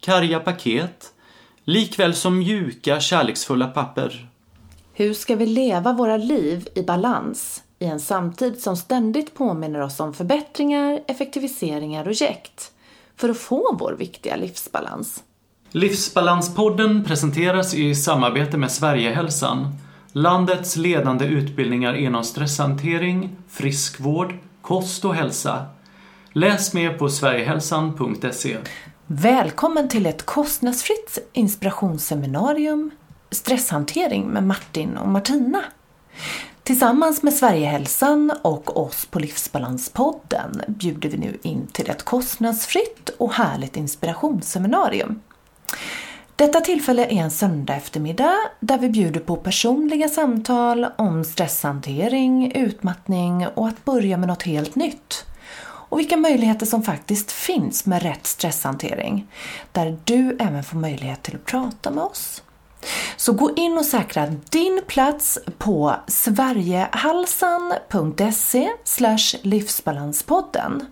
karga paket likväl som mjuka, kärleksfulla papper. Hur ska vi leva våra liv i balans i en samtid som ständigt påminner oss om förbättringar, effektiviseringar och jäkt för att få vår viktiga livsbalans? Livsbalanspodden presenteras i samarbete med Sverigehälsan, landets ledande utbildningar inom stresshantering, friskvård, kost och hälsa. Läs mer på sverigehälsan.se. Välkommen till ett kostnadsfritt inspirationsseminarium Stresshantering med Martin och Martina. Tillsammans med Sverigehälsan och oss på Livsbalanspodden bjuder vi nu in till ett kostnadsfritt och härligt inspirationsseminarium. Detta tillfälle är en söndag eftermiddag där vi bjuder på personliga samtal om stresshantering, utmattning och att börja med något helt nytt. Och vilka möjligheter som faktiskt finns med rätt stresshantering. Där du även får möjlighet till att prata med oss. Så gå in och säkra din plats på sverigehalsan.se livsbalanspodden.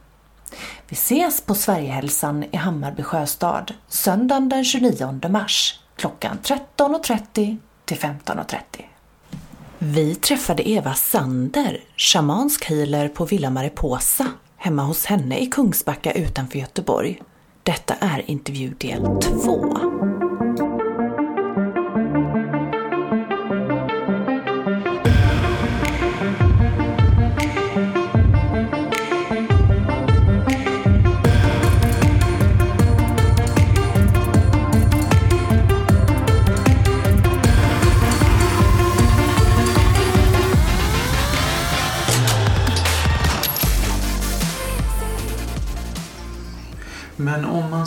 Vi ses på Sverigehälsan i Hammarby sjöstad söndagen den 29 mars klockan 13.30 till 15.30. Vi träffade Eva Sander, shamansk healer på Villa Mariposa, hemma hos henne i Kungsbacka utanför Göteborg. Detta är intervjudel 2.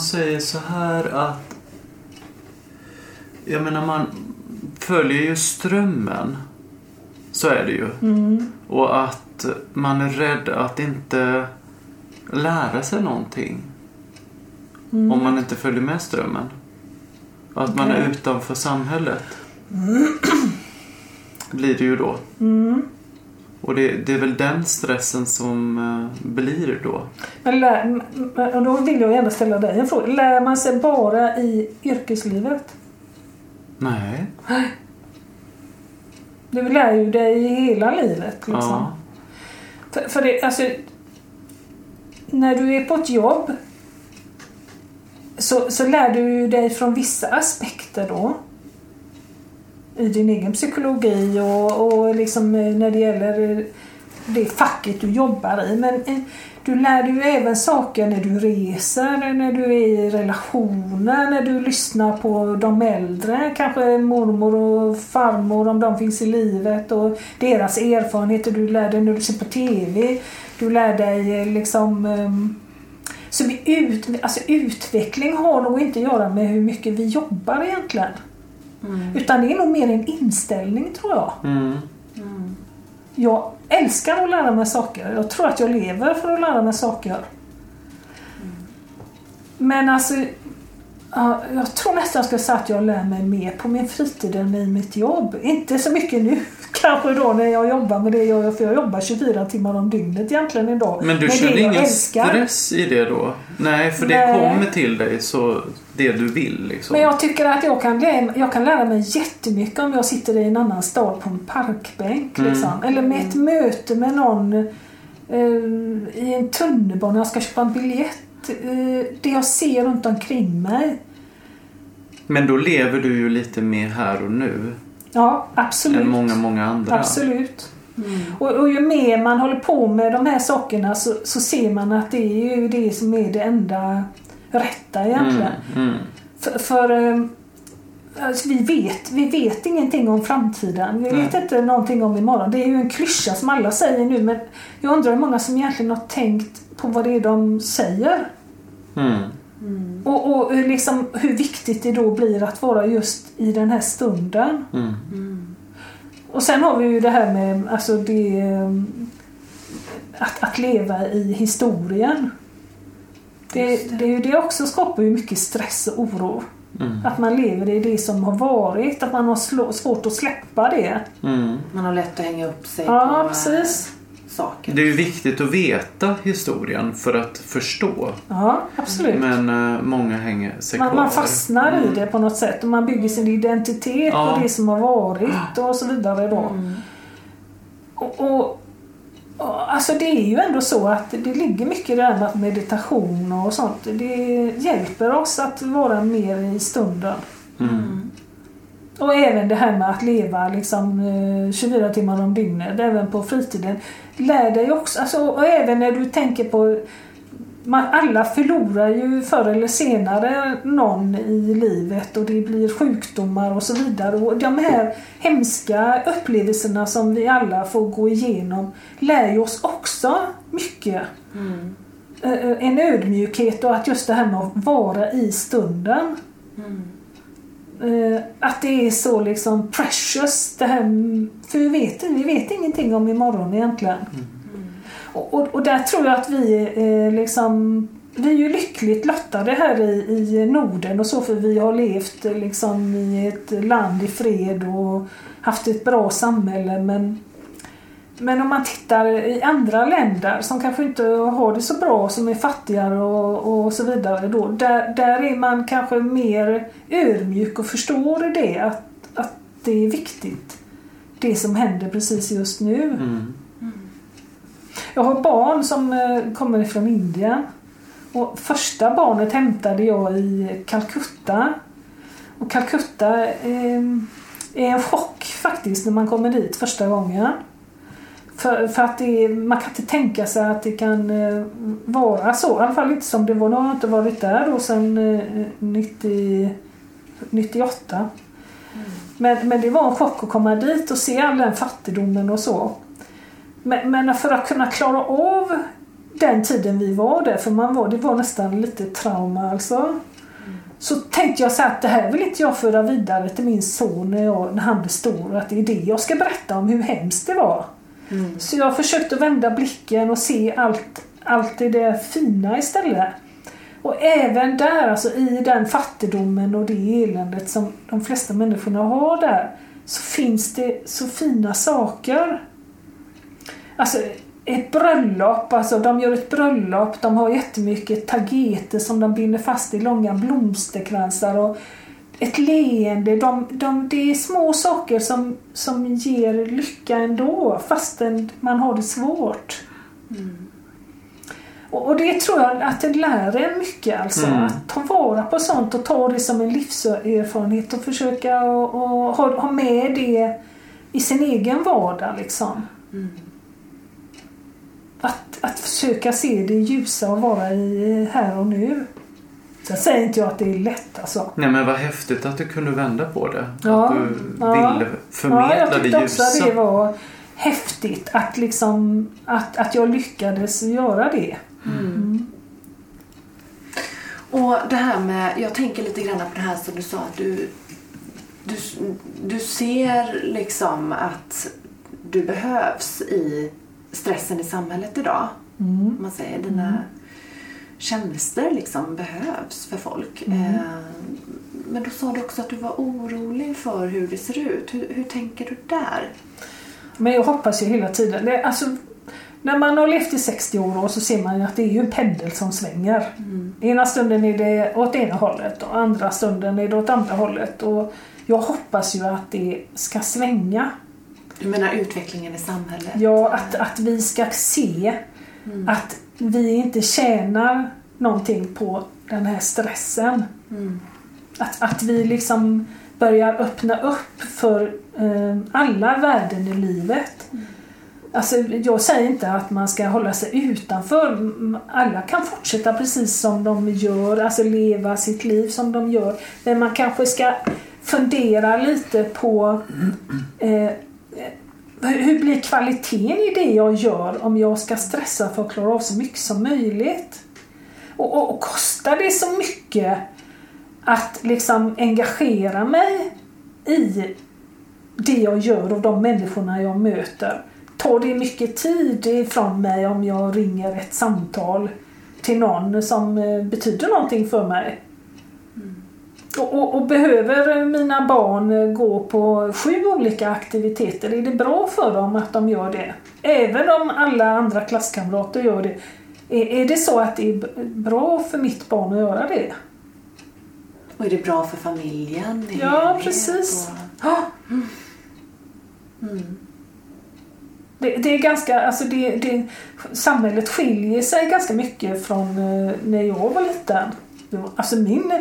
Säger så här att... Jag menar, man följer ju strömmen. Så är det ju. Och att man är rädd att inte lära sig någonting. Om man inte följer med strömmen. Att man är utanför samhället. Blir det ju då. Och det, det är väl den stressen som eh, blir då. Men lär, och då vill jag gärna ställa dig en fråga. Lär man sig bara i yrkeslivet? Nej. Du lär ju dig i hela livet. Liksom. Ja. För, för det, alltså, när du är på ett jobb så, så lär du dig från vissa aspekter då. I din egen psykologi och, och liksom eh, när det gäller eh, det facket du jobbar i. Men eh, du lär dig ju även saker när du reser, när du är i relationer, när du lyssnar på de äldre, kanske mormor och farmor om de finns i livet och deras erfarenheter. Du lär dig när du ser på TV. Du lär dig liksom ehm, så vi ut, alltså utveckling har nog inte att göra med hur mycket vi jobbar egentligen. Utan det är nog mer en inställning tror jag. Mm. Jag älskar att lära mig saker. Jag tror att jag lever för att lära mig saker. Men alltså, ja, jag tror nästan jag ska säga att jag lär mig mer på min fritid än i mitt jobb. Inte så mycket nu kanske då när jag jobbar med det jag gör, för jag jobbar 24 timmar om dygnet egentligen idag. Men du med känner ingen älskar. stress i det då? Nej, för det Nej. kommer till dig så det du vill liksom. Men jag tycker att jag kan, lära, jag kan lära mig jättemycket om jag sitter i en annan stad på en parkbänk. Mm. Liksom. Eller med ett möte med någon eh, i en tunnelbana. Jag ska köpa en biljett. Eh, det jag ser runt omkring mig. Men då lever du ju lite mer här och nu Ja, absolut. än många, många andra. Absolut. Och, och ju mer man håller på med de här sakerna så, så ser man att det är ju det som är det enda rätta egentligen. Mm, mm. För, för eh, alltså, vi, vet, vi vet ingenting om framtiden. Vi vet Nej. inte någonting om imorgon. Det är ju en klyscha som alla säger nu men jag undrar hur många som egentligen har tänkt på vad det är de säger. Mm. Mm. Och, och liksom hur viktigt det då blir att vara just i den här stunden. Mm. Mm. Och sen har vi ju det här med alltså det, att, att leva i historien. Det, det, det också skapar ju mycket stress och oro. Mm. Att man lever i det som har varit, att man har svårt att släppa det. Mm. Man har lätt att hänga upp sig ja, på precis. saker. Det är ju viktigt att veta historien för att förstå. Ja, absolut. Men uh, många hänger sig man, kvar. man fastnar Mm. i det på något sätt och man bygger sin identitet Ja. på det som har varit och så vidare då. Mm. Och, och, alltså det är ju ändå så att det ligger mycket i det här med meditation och sånt. Det hjälper oss att vara mer i stunden. Mm. Och även det här med att leva liksom eh, 24 timmar om dygnet, även på fritiden. Lär dig också, alltså, och även när du tänker på man, alla förlorar ju förr eller senare någon i livet och det blir sjukdomar och så vidare. Och de här hemska upplevelserna som vi alla får gå igenom lär ju oss också mycket. Mm. Eh, En ödmjukhet och att just det här med att vara i stunden. Mm. Eh, att det är så liksom precious. Det här, för vi vet, vi vet ingenting om imorgon egentligen. Och, och, och där tror jag att vi eh, liksom vi är ju lyckligt lottade här i, i Norden och så för vi har levt eh, liksom i ett land i fred och haft ett bra samhälle men men om man tittar i andra länder som kanske inte har det så bra, som är fattigare och, och så vidare. Då, där, där är man kanske mer ödmjuk och förstår det, att, att det är viktigt. Det som händer precis just nu. Mm. Jag har barn som eh, kommer från Indien. Och första barnet hämtade jag i Calcutta. Och Calcutta eh, är en chock faktiskt när man kommer dit första gången. För, för att är- man kan inte tänka sig att det kan eh, vara så. I alla fall inte som det var. Nu har jag inte varit där då sedan eh, 90, 98. Men, men det var en chock att komma dit och se all den fattigdomen och så. Men, men för att kunna klara av den tiden vi var där, för man var, det var nästan lite trauma alltså. Så tänkte jag så att det här vill inte jag föra vidare till min son när, jag, när han blir stor. Att det är det jag ska berätta om hur hemskt det var. Mm. Så jag försökte vända blicken och se allt, allt det där fina istället. Och även där, alltså i den fattigdomen och det eländet som de flesta människorna har där, så finns det så fina saker. Alltså ett bröllop, alltså de gör ett bröllop, de har jättemycket tageter som de binder fast i långa blomsterkransar och ett leende. De, de, det är små saker som, som ger lycka ändå fastän man har det svårt. Och, och det tror jag att det lär en mycket alltså. Mm. Att ta vara på sånt och ta det som en livserfarenhet och försöka och, och ha, ha med det i sin egen vardag liksom. Mm. Att, att försöka se det ljusa och vara i här och nu. Sen säger inte jag att det är lätt alltså. Nej men vad häftigt att du kunde vända på det. Ja, Att du ja. ville förmedla ja, jag det tyckte också ljusa. att det var häftigt att, liksom, att, att jag lyckades göra det. Mm. Och det här med, jag tänker lite grann på det här som du sa att du, du, du ser liksom att du behövs i stressen i samhället idag. Mm. Man säger dina tjänster liksom behövs för folk. Mm. Eh, men då sa du också att du var orolig för hur det ser ut. Hur, hur tänker du där? Men jag hoppas ju hela tiden. Det, alltså, när man har levt i 60 år så ser man ju att det är ju en pendel som svänger. Ena stunden är det åt ena hållet och andra stunden är det åt andra hållet. Och jag hoppas ju att det ska svänga. Du menar utvecklingen i samhället? Ja, att, att vi ska se att vi inte tjänar någonting på den här stressen. Mm. Att, att vi liksom börjar öppna upp för eh, alla värden i livet. Alltså, jag säger inte att man ska hålla sig utanför. Alla kan fortsätta precis som de gör, alltså leva sitt liv som de gör. Men man kanske ska fundera lite på eh, blir kvaliteten i det jag gör om jag ska stressa för att klara av så mycket som möjligt? Och Och, och, kostar det så mycket att liksom engagera mig i det jag gör och de människorna jag möter. Tar det mycket tid ifrån mig om jag ringer ett samtal till någon som eh, betyder någonting för mig? Och, och, och, behöver mina barn gå på sju olika aktiviteter, är det bra för dem att de gör det? Även om alla andra klasskamrater gör det. Är, är det så att det är bra för mitt barn att göra det? Och är det bra för familjen? Ja, precis. och- Ja, Mm. Det, det är ganska, alltså det, det, samhället skiljer sig ganska mycket från eh, när jag var liten. Alltså min,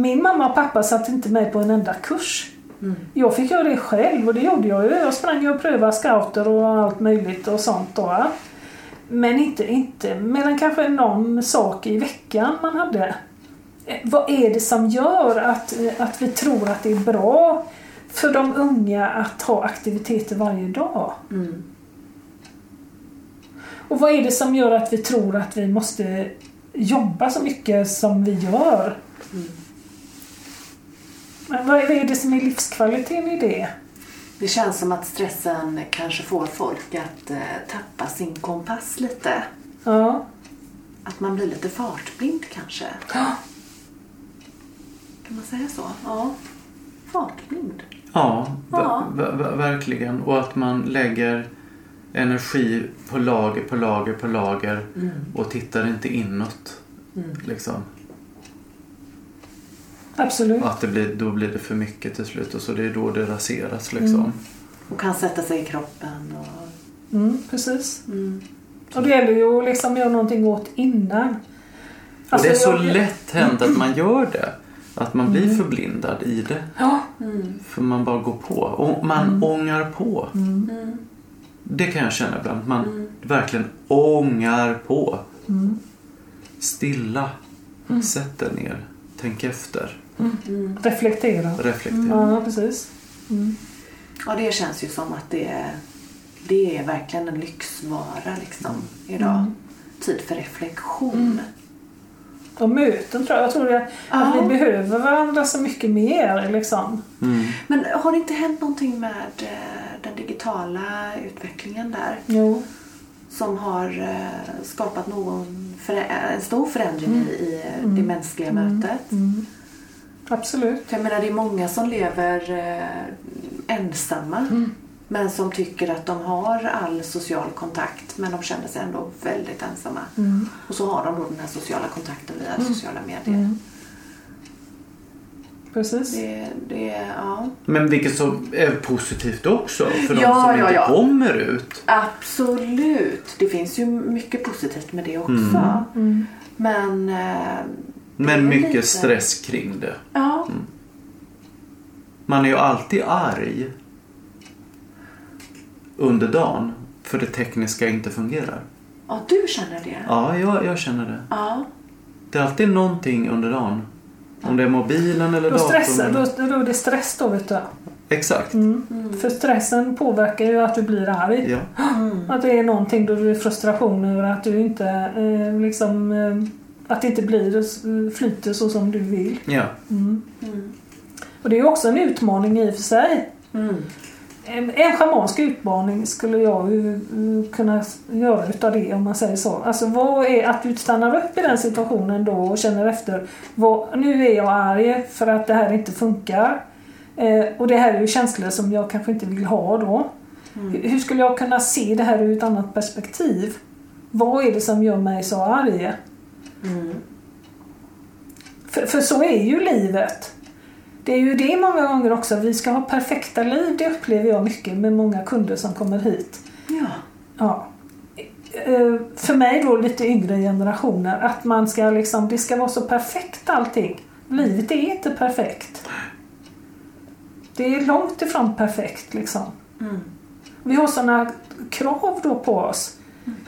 min mamma och pappa satte inte mig på en enda kurs. Mm. Jag fick göra det själv och det gjorde jag ju. Jag sprang och prövade scouter och allt möjligt och sånt då. Men inte, inte mer än kanske någon sak i veckan man hade. Eh, Vad är det som gör att, eh, att vi tror att det är bra för de unga att ha aktiviteter varje dag? Mm. Och vad är det som gör att vi tror att vi måste jobba så mycket som vi gör? Mm. Men vad är det som är livskvaliteten i det? Det känns som att stressen kanske får folk att eh, tappa sin kompass lite. Ja. Att man blir lite fartblind kanske. Kan man säga så? Ja. Fartblind. Ja, Ja. ver- ver- verkligen. Och att man lägger energi på lager på lager på lager Mm. och tittar inte inåt. Mm. Liksom. Absolut. Att det blir, då blir det för mycket till slut och så det är då det raseras liksom. Mm. Och kan sätta sig i kroppen. Och, Mm, precis. mm. Och det gäller ju att liksom göra någonting åt innan. Och Alltså, det är så jag- lätt hänt att man gör det. Att man blir förblindad i det. Ja. Mm. För man bara går på. Och man ångar på. Mm. Mm. Det kan jag känna ibland. Man Mm. verkligen ångar på. Mm. Stilla. Sätt dig ner. Tänk efter. Mm. Reflektera. Reflektera. Ja, precis. Mm. Ja, det känns ju som att det är, det är verkligen en lyxvara liksom idag. Mm. Tid för reflektion. Och möten tror jag. Jag tror det, att Ja. vi behöver varandra så mycket mer. Liksom. Mm. Men har det inte hänt någonting med eh, den digitala utvecklingen där? Jo. Som har eh, skapat någon en stor förändring i, i eh, Mm. det mänskliga Mm. mötet? Mm. Absolut. Jag menar, det är många som lever eh, ensamma. Mm. Men som tycker att de har all social kontakt men de känner sig ändå väldigt ensamma. Mm. Och så har de då den här sociala kontakten via sociala medier. Mm. Precis. Det, det, ja. Men vilket som är positivt också för de Ja, som ja, inte ja. kommer ut. Absolut. Det finns ju mycket positivt med det också. Mm. Mm. Men... Eh, Men mycket lite- stress kring det. Ja. Man är ju alltid arg under dagen för det tekniska inte fungerar. ja, du känner det? Ja, jag, jag känner det. Ja. Det är alltid någonting under dagen. Om det är mobilen eller Då, datorn. stressar, eller- då, då är det stress då vet du. Exakt. Mm. För stressen påverkar ju att du blir arg. Ja. Mm. Att det är någonting då du är frustration över att du inte eh, liksom eh, att det inte blir flyter så som du vill. ja. Mm. Mm. Och det är också en utmaning i och för sig. Mm. En, en schamansk utmaning skulle jag ju eh, kunna göra utav det om man säger så. Alltså vad är att du stannar upp i den situationen då och känner efter. Vad, nu är jag arg för att det här inte funkar. Eh, och det här är ju känslor som jag kanske inte vill ha då. Mm. Hur- Hur skulle jag kunna se det här ur ett annat perspektiv? Vad är det som gör mig så arg? Mm. För, för så är ju livet. Det är ju det många gånger också. Vi ska ha perfekta liv. Det upplever jag mycket med många kunder som kommer hit. Ja. Ja. Eh, För mig då lite yngre generationer. Att man ska liksom, det ska vara så perfekt allting. Livet är inte perfekt. Det är långt ifrån perfekt liksom. Mm. Vi har sådana krav då på oss.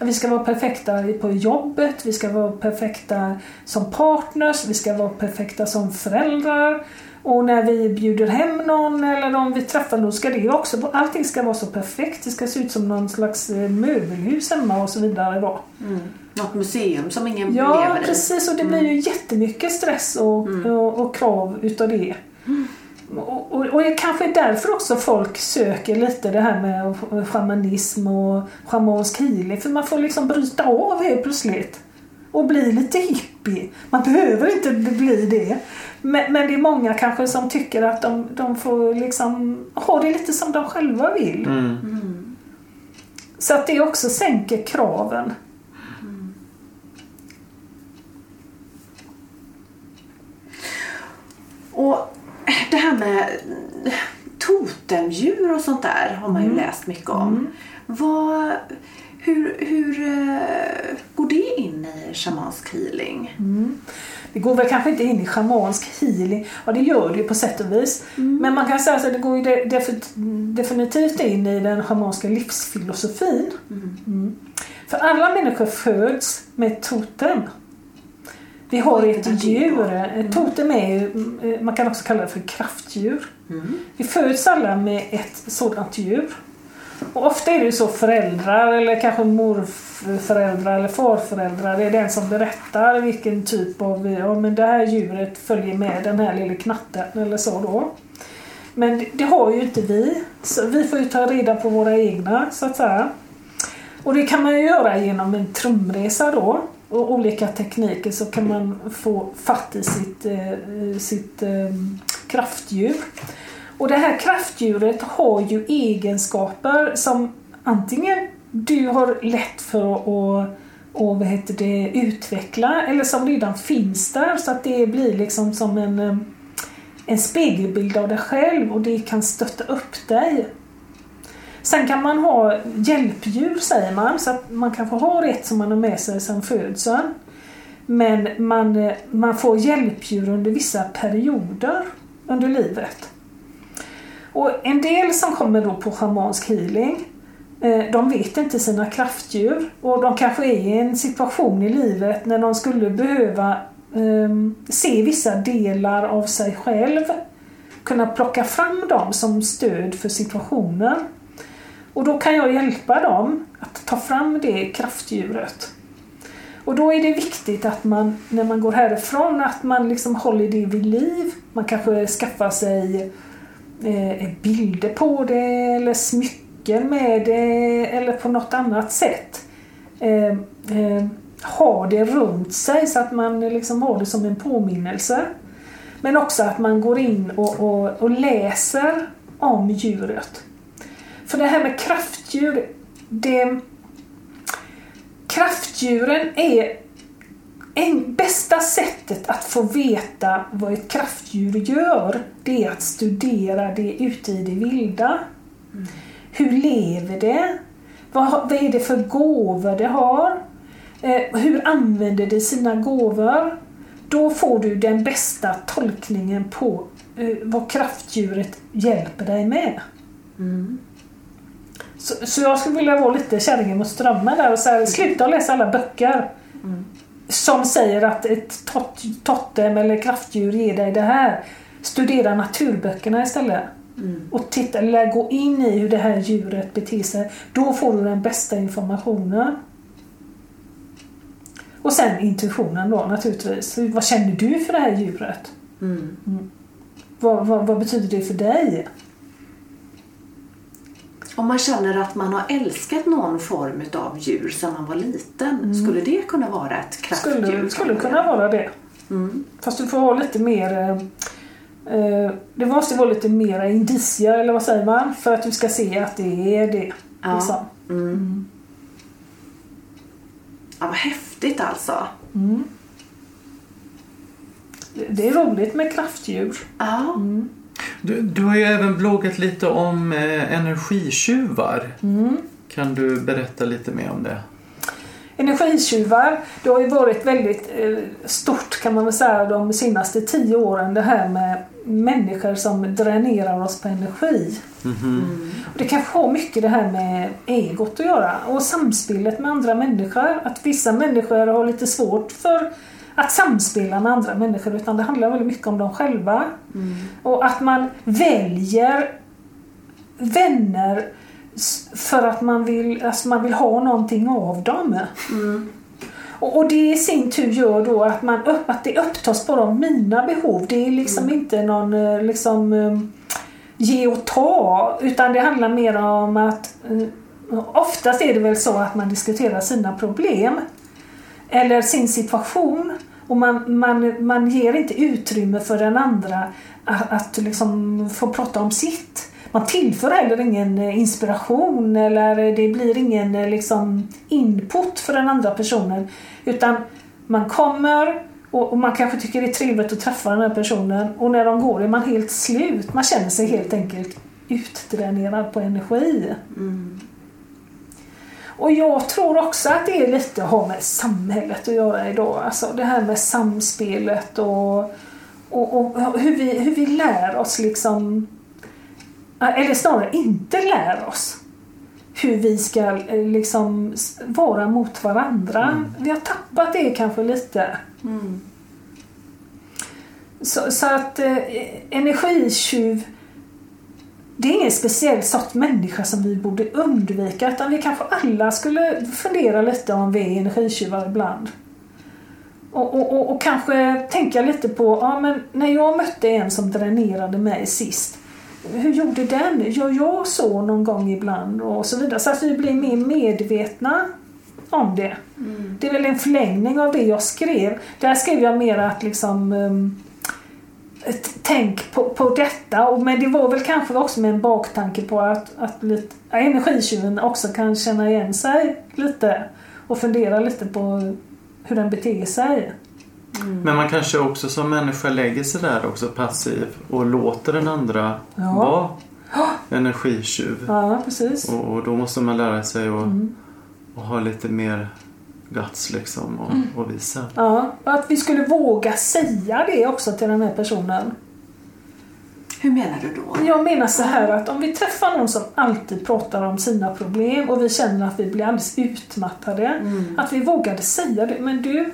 Vi ska vara perfekta på jobbet, vi ska vara perfekta som partners, vi ska vara perfekta som föräldrar. Och när vi bjuder hem någon eller om vi träffar någon ska det också, allting ska vara så perfekt. Det ska se ut som någon slags eh, möbelhus hemma och så vidare då. Mm. Något museum som ingen Ja, lever i. precis. Och det blir ju jättemycket stress och, och, och krav utav det. Och, och, och det kanske är därför också folk söker lite det här med shamanism och schamansk healing. För man får liksom bryta av helt plötsligt. Och bli lite hippie. Man behöver inte bli det. Men, men det är många kanske som tycker att de, de får liksom ha det lite som de själva vill. Mm. Så att det också sänker kraven. Och det här med totemdjur och sånt där har man ju läst mycket om. Vad, hur hur eh, går det in i shamansk healing? Det går väl kanske inte in i shamansk healing. Ja, det gör det ju på sätt och vis. Men man kan säga att det går ju de- defi- definitivt in i den shamanska livsfilosofin. Mm. För alla människor föds med totem. Vi har ett djur. Ett totem är ju, mm, man kan också kalla det för kraftdjur. Mm. Vi föds alla med ett sådant djur. Och ofta är det ju så föräldrar eller kanske morföräldrar eller farföräldrar. Det är den som berättar vilken typ av, ja men det här djuret följer med den här lilla knatten eller så då. Men det, det har ju inte vi. Så vi får ju ta reda på våra egna så att säga. Och det kan man ju göra genom en trumresa då. Och olika tekniker så kan man få fatt i sitt, eh, sitt eh, kraftdjur. Och det här kraftdjuret har ju egenskaper som antingen du har lätt för att och, och, vad heter det, utveckla eller som redan finns där så att det blir liksom som en, eh, en spegelbild av dig själv och det kan stötta upp dig. Sen kan man ha hjälpdjur säger man, så att man kan få ha ett som man har med sig sedan födseln. Men man, eh, man får hjälpdjur under vissa perioder under livet. Och en del som kommer då på schamansk healing, eh, de vet inte sina kraftdjur och de kanske är i en situation i livet när de skulle behöva ehm, se vissa delar av sig själv, kunna plocka fram dem som stöd för situationen. Och då kan jag hjälpa dem att ta fram det kraftdjuret. Och då är det viktigt att man, när man går härifrån, att man liksom håller det vid liv. Man kanske skaffar sig eh, bilder på det eller smycken med det eller på något annat sätt. Eh, eh, ha det runt sig så att man liksom har det som en påminnelse. Men också att man går in och, och, och läser om djuret. För det här med kraftdjur, det, kraftdjuren är en, bästa sättet att få veta vad ett kraftdjur gör, det är att studera det ute i det vilda. Hur lever det? Vad, vad är det för gåvor det har? Eh, hur använder det sina gåvor? Då får du den bästa tolkningen på eh, vad kraftdjuret hjälper dig med. Mm. Så, så jag skulle vilja vara lite kärringen mot strömmen där och säga sluta läsa alla böcker som säger att ett tot, totem eller kraftdjur ger dig det här. Studera naturböckerna istället. Och titta, eller gå in i hur det här djuret beter sig. Då får du den bästa informationen. Och sen intuitionen då naturligtvis. Vad känner du för det här djuret? Mm. Vad, vad, vad betyder det för dig? Om man känner att man har älskat någon form av djur sedan man var liten, skulle det kunna vara ett kraftdjur? Skulle, skulle kunna vara det. Mm. Fast du får ha lite mer... eh, Eh, det måste vara lite mer indicier, eller vad säger man? För att du ska se att det är det. Ja. Liksom. Mm. Ja, vad häftigt alltså. Mm. Det- Det är roligt med kraftdjur. Ja. Mm. Du, du har ju även bloggat lite om eh, energitjuvar. Mm. Kan du berätta lite mer om det? energitjuvar, det har ju varit väldigt eh, stort kan man väl säga de senaste tio åren det här med människor som dränerar oss på energi. Och Det kanske har mycket det här med egot att göra och samspelet med andra människor. Att vissa människor har lite svårt för att samspela med andra människor utan det handlar väldigt mycket om dem själva. Och att man väljer vänner för att man vill, alltså man vill ha någonting av dem. Och, och det i sin tur gör då att, man upp, att det upptas bara av mina behov. Det är liksom inte någon eh, liksom, eh, ge och ta utan det handlar mer om att eh, oftast är det väl så att man diskuterar sina problem eller sin situation och man, man, man ger inte utrymme för den andra att, att liksom få prata om sitt. Man tillför heller ingen eh, inspiration eller det blir ingen eh, liksom input för den andra personen. Utan man kommer och, och man kanske tycker det är trevligt att träffa den här personen och när de går är man helt slut. Man känner sig helt enkelt utdränerad på energi. Mm. Och jag tror också att det är lite att ha med samhället att göra idag. Alltså det här med samspelet och, och, och hur, vi, hur vi lär oss liksom eller snarare inte lär oss hur vi ska eh, liksom vara mot varandra. Vi har tappat det kanske lite. Så, så att eh, energitjuv det är ingen speciell sorts människa som vi borde undvika utan vi kanske alla skulle fundera lite om vi är energitjuvar ibland. Och, och, och, och kanske tänka lite på, ja men när jag mötte en som dränerade mig sist hur gjorde den? Gör jag så någon gång ibland? Och så vidare. Så att vi blir mer medvetna om det. Det är väl en förlängning av det jag skrev. Där skrev jag mer att liksom um, tänk på, på detta. Och, men det var väl kanske också med en baktanke på att, att lite, energitjuven också kan känna igen sig lite och fundera lite på hur den beter sig. Men man kanske också som människa lägger sig där också passiv och låter den andra Ja. vara energitjuv. Ja, precis. Och, och då måste man lära sig att Mm. och ha lite mer guts liksom och, Mm. och visa. Ja, och att vi skulle våga säga det också till den här personen. Hur menar du då? Jag menar så här att om vi träffar någon som alltid pratar om sina problem och vi känner att vi blir alldeles utmattade. Att vi vågade säga det. Men du,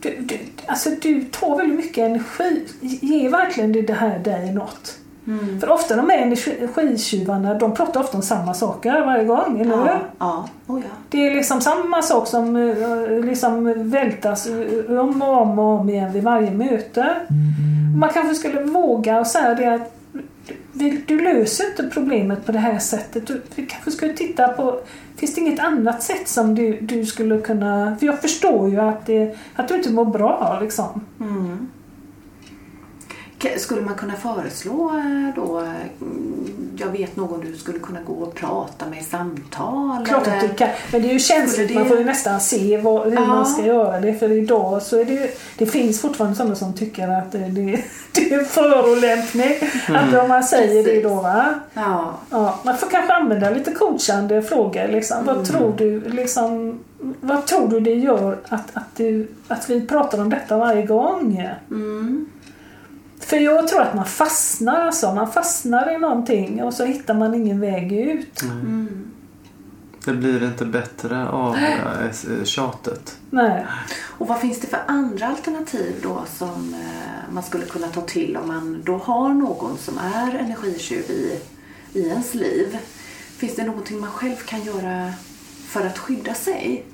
du, du, alltså du tar väldigt mycket energi. Ger verkligen det, det här dig något? För ofta de här energitjuvarna, de pratar ofta om samma saker varje gång, eller hur? Ja, ja. Oh, ja. Det är liksom samma sak som eh, liksom vältas eh, om och om och om igen vid varje möte. Man kanske skulle våga och säga det att du, du löser inte problemet på det här sättet. Du, vi kanske skulle titta på, finns det inget annat sätt som du, du skulle kunna... För jag förstår ju att, det, att du inte mår bra liksom. Mm. Skulle man kunna föreslå eh, då, eh, jag vet någon du skulle kunna gå och prata med i samtal? Klart att du kan. Men det är ju känsligt, det- man får ju nästan se vad, hur Ja. man ska göra det. För idag så är det ju, det finns fortfarande sådana som tycker att det, det, det är förolämpning. Att om man säger det då va. Ja, Ja, man får kanske använda lite coachande frågor. Liksom. Vad, tror du, liksom, vad tror du det gör att, att, du, att vi pratar om detta varje gång? mm. För jag tror att man fastnar alltså. Man fastnar i någonting och så hittar man ingen väg ut. Mm. Det blir inte bättre av eh, tjatet. Nej. Och vad finns det för andra alternativ då som eh, man skulle kunna ta till om man då har någon som är energitjuv i, i ens liv? Finns det någonting man själv kan göra för att skydda sig?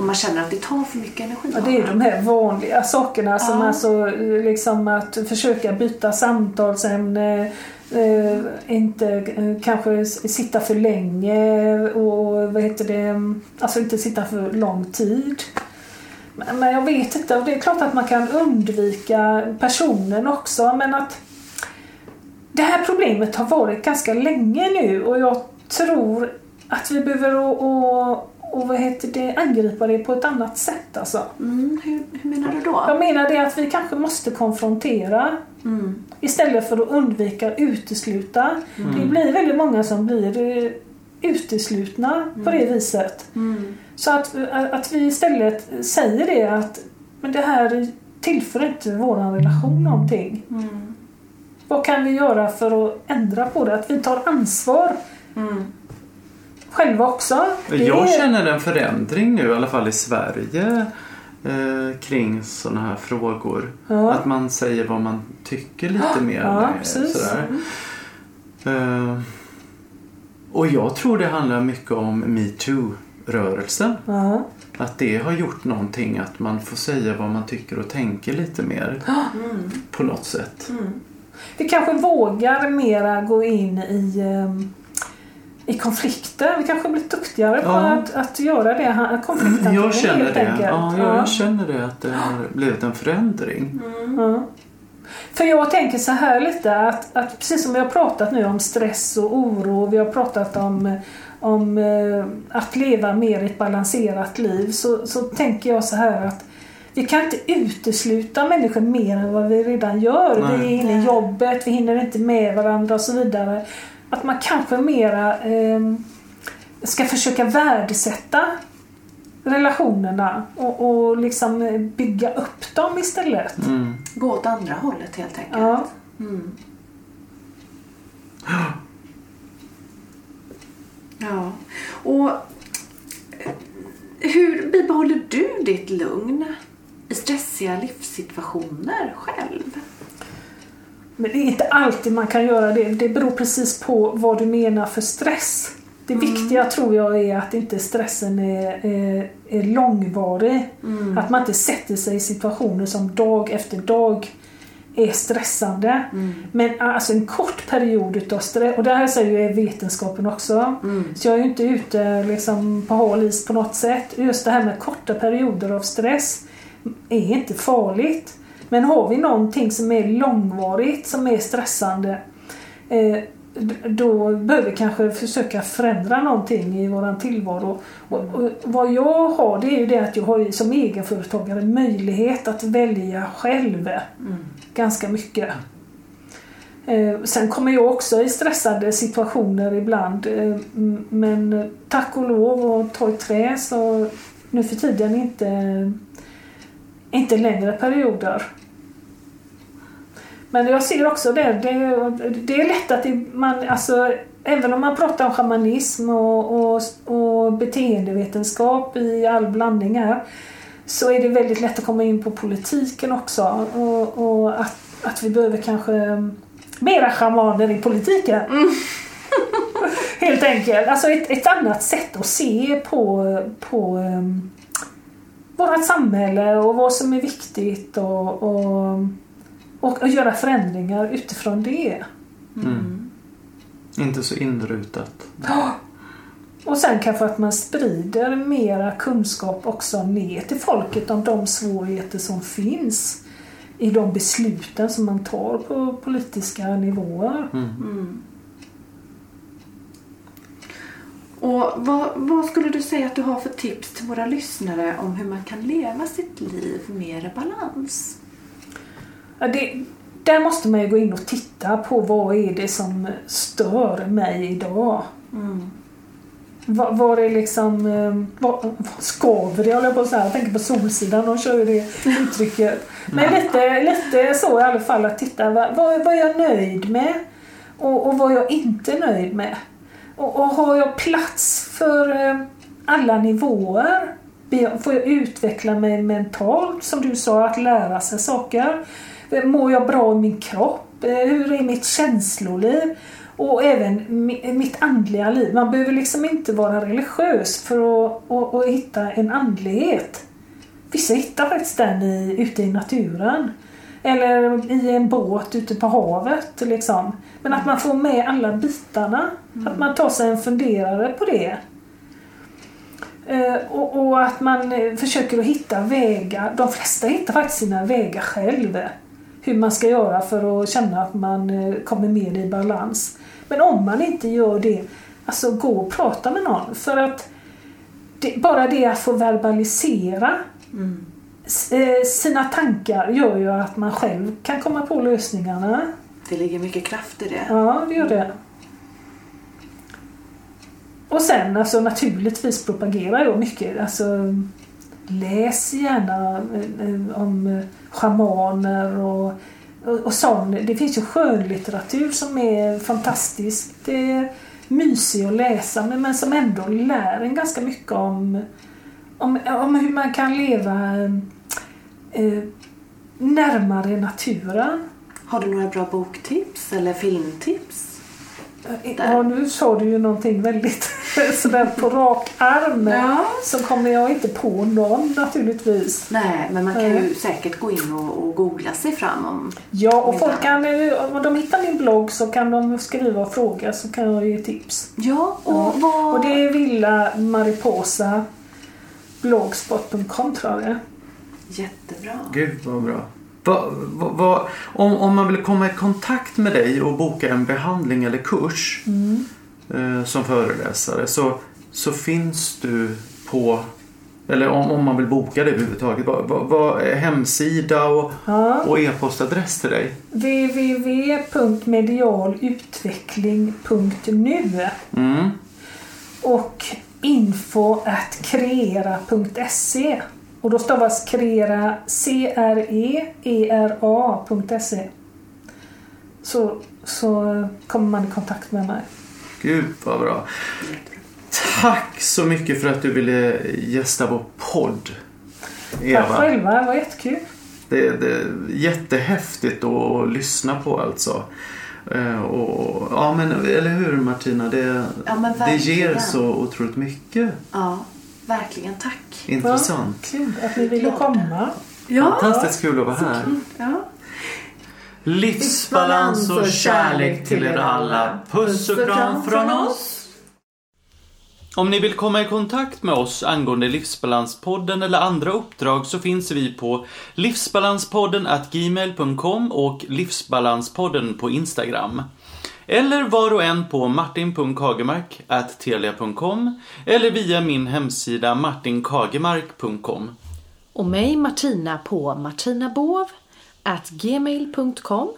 Om man känner att det tar för mycket energi Ja, det är de här vanliga sakerna som Ja. alltså liksom att försöka byta samtalsämne, eh, inte eh, kanske sitta för länge och vad heter det, alltså inte sitta för lång tid. Men, men jag vet inte, och det är klart att man kan undvika personen också men att det här problemet har varit ganska länge nu och jag tror att vi behöver och, och, och vad heter det, angripa det på ett annat sätt alltså. Mm, hur, hur menar du då? Jag menar det att vi kanske måste konfrontera Mm. istället för att undvika utesluta. Det blir väldigt många som blir eh, uteslutna på det viset. Mm. Så att, att vi istället säger det att men det här tillför inte vår relation någonting. Mm. Vad kan vi göra för att ändra på det? Att vi tar ansvar Mm. Själva också. Det Jag känner en förändring nu, i alla fall i Sverige, eh, kring sådana här frågor. Ja. Att man säger vad man tycker lite mer. Ja, precis. Sådär. Eh, och jag tror det handlar mycket om metoo-rörelsen. Ja. Att det har gjort någonting att man får säga vad man tycker och tänker lite mer Mm. på något sätt. Vi kanske vågar mera gå in i, ehm, i konflikter. Vi kanske blir duktigare på Ja. att, att göra det. Konflikthantering Jag känner helt det. enkelt. Ja, jag, jag känner det att det har blivit en förändring. Ja. För jag tänker så här lite att, att precis som vi har pratat nu om stress och oro, vi har pratat om, om eh, att leva mer ett balanserat liv, så, så tänker jag så här att vi kan inte utesluta människor mer än vad vi redan gör. Nej. Vi är inne i jobbet, vi hinner inte med varandra och så vidare. Att man kanske mera eh, ska försöka värdesätta relationerna och, och liksom bygga upp dem istället. Mm. Gå åt andra hållet helt enkelt. Ja. Mm. Ja. Och eh, hur bibehåller du ditt lugn i stressiga livssituationer själv? Men det är inte alltid man kan göra det. Det beror precis på vad du menar för stress. Det viktiga tror jag är att inte stressen är, är, är långvarig. Att man inte sätter sig i situationer som dag efter dag är stressande. Men alltså en kort period utav stress, och det här säger ju vetenskapen också. Så jag är ju inte ute liksom på hal is på något sätt. Just det här med korta perioder av stress är inte farligt. Men har vi någonting som är långvarigt, som är stressande, eh, då behöver vi kanske försöka förändra någonting i våran tillvaro. Och, vad jag har, det är ju det att jag har som egenföretagare möjlighet att välja själv ganska mycket. Eh, sen kommer jag också i stressade situationer ibland. Eh, men tack och lov och ta i trä så nu för tiden inte, inte längre perioder. Men jag ser också det, det, det är lätt att det, man, alltså, även om man pratar om shamanism och, och, och beteendevetenskap i all blandning här, så är det väldigt lätt att komma in på politiken också. Och, och att, att vi behöver kanske mera shamaner i politiken. Helt enkelt. Alltså ett, ett annat sätt att se på, på um, vårt samhälle och vad som är viktigt och, och, och, och göra förändringar utifrån det. Mm. Inte så inrutat. Och sen kanske att man sprider mera kunskap också ner till folket om de svårigheter som finns i de besluten som man tar på politiska nivåer. Mm. Och vad, vad skulle du säga att du har för tips till våra lyssnare om hur man kan leva sitt liv mer i balans? Ja, det, där måste man ju gå in och titta på vad är det som stör mig idag. Mm. Vad, vad är liksom, eh, vad, vad skaver det jag på att säga. Jag tänker på Solsidan, de kör ju det uttrycket. Men lite, lite så i alla fall att titta, vad, vad är jag nöjd med? Och, och vad är jag inte nöjd med? Och, och har jag plats för eh, alla nivåer? Får jag utveckla mig mentalt, som du sa, att lära sig saker? Mår jag bra i min kropp? Eh, Hur är mitt känsloliv? Och även mi- mitt andliga liv. Man behöver liksom inte vara religiös för att, att, att hitta en andlighet. Vissa hittar faktiskt den i, ute i naturen. Eller i en båt ute på havet. Liksom. Men att man får med alla bitarna. Att man tar sig en funderare på det. Eh, och, och att man eh, försöker att hitta vägar. De flesta hittar faktiskt sina vägar själv. Hur man ska göra för att känna att man eh, kommer mer i balans. Men om man inte gör det, alltså gå och prata med någon. För att det, bara det att få verbalisera s- eh, sina tankar gör ju att man själv kan komma på lösningarna. Det ligger mycket kraft i det. Ja, det gör det. och sen alltså naturligtvis propagerar jag mycket. Alltså, läs gärna eh, eh, om eh, schamaner och, och, och sån. Det finns ju skönlitteratur som är fantastiskt det är mysig att läsa men, men som ändå lär en ganska mycket om, om, om hur man kan leva eh, närmare naturen. Har du några bra boktips eller filmtips? Ja, nu sa du ju någonting väldigt sådär på rak arm. Ja. Så kommer jag inte på någon naturligtvis. Nej, men man kan ju Nej. säkert gå in och, och googla sig fram om... Ja, och Om folk kan, om de hittar min blogg så kan de skriva och fråga så kan jag ge tips. Ja, och Ja. vad... Och det är Villa Mariposa blogspot.com tror jag Jättebra. Gud vad bra. Va, va, va, om, om man vill komma i kontakt med dig och boka en behandling eller kurs eh, som föreläsare så, så finns du på eller om, om man vill boka det överhuvudtaget. Vad va, va, är hemsida och, Ja. och e-postadress till dig? www.medialutveckling.nu Mm. och info at kreera.se och då stavas kreera C-R-E-E-R-A.se så, så kommer man i kontakt med mig. Gud vad bra. Tack så mycket för att du ville gästa vår podd. Tack Eva. själva, det var jättekul. Det, det är jättehäftigt att lyssna på alltså. Eh, Och, ja men eller hur Martina? Det, Ja, det ger så otroligt mycket. Ja, verkligen. Tack. Intressant. Ja, kul att ni ville komma. Fantastiskt kul att vara här. Ja. Livsbalans och kärlek till er alla. Puss och kram från oss. Om ni vill komma i kontakt med oss angående Livsbalanspodden eller andra uppdrag så finns vi på livsbalanspodden gmail.com och livsbalanspodden på Instagram. Eller var och en på martin.kagemark at telia.com eller via min hemsida martinkagemark.com. Och mig Martina på martinabov at gmail.com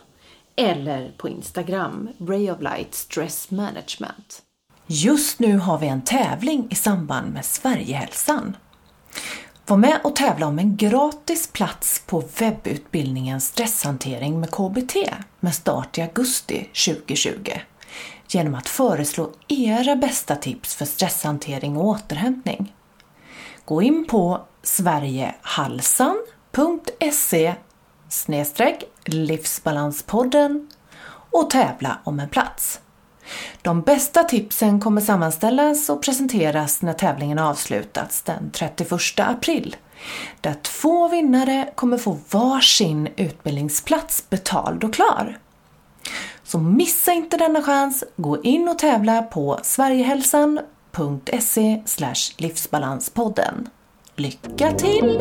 eller på Instagram Ray of Light Stress Management. Just nu har vi en tävling i samband med Sverigehälsan. Var med och tävla om en gratis plats på webbutbildningen Stresshantering med KBT med start i augusti 2020 genom att föreslå era bästa tips för stresshantering och återhämtning. Gå in på sverigehalsan.se livsbalanspodden och tävla om en plats. De bästa tipsen kommer sammanställas och presenteras när tävlingen avslutats den 31 april. Där två vinnare kommer få varsin utbildningsplats betald och klar. Så missa inte denna chans. Gå in och tävla på sverigehalsan.se livsbalanspodden. Lycka till!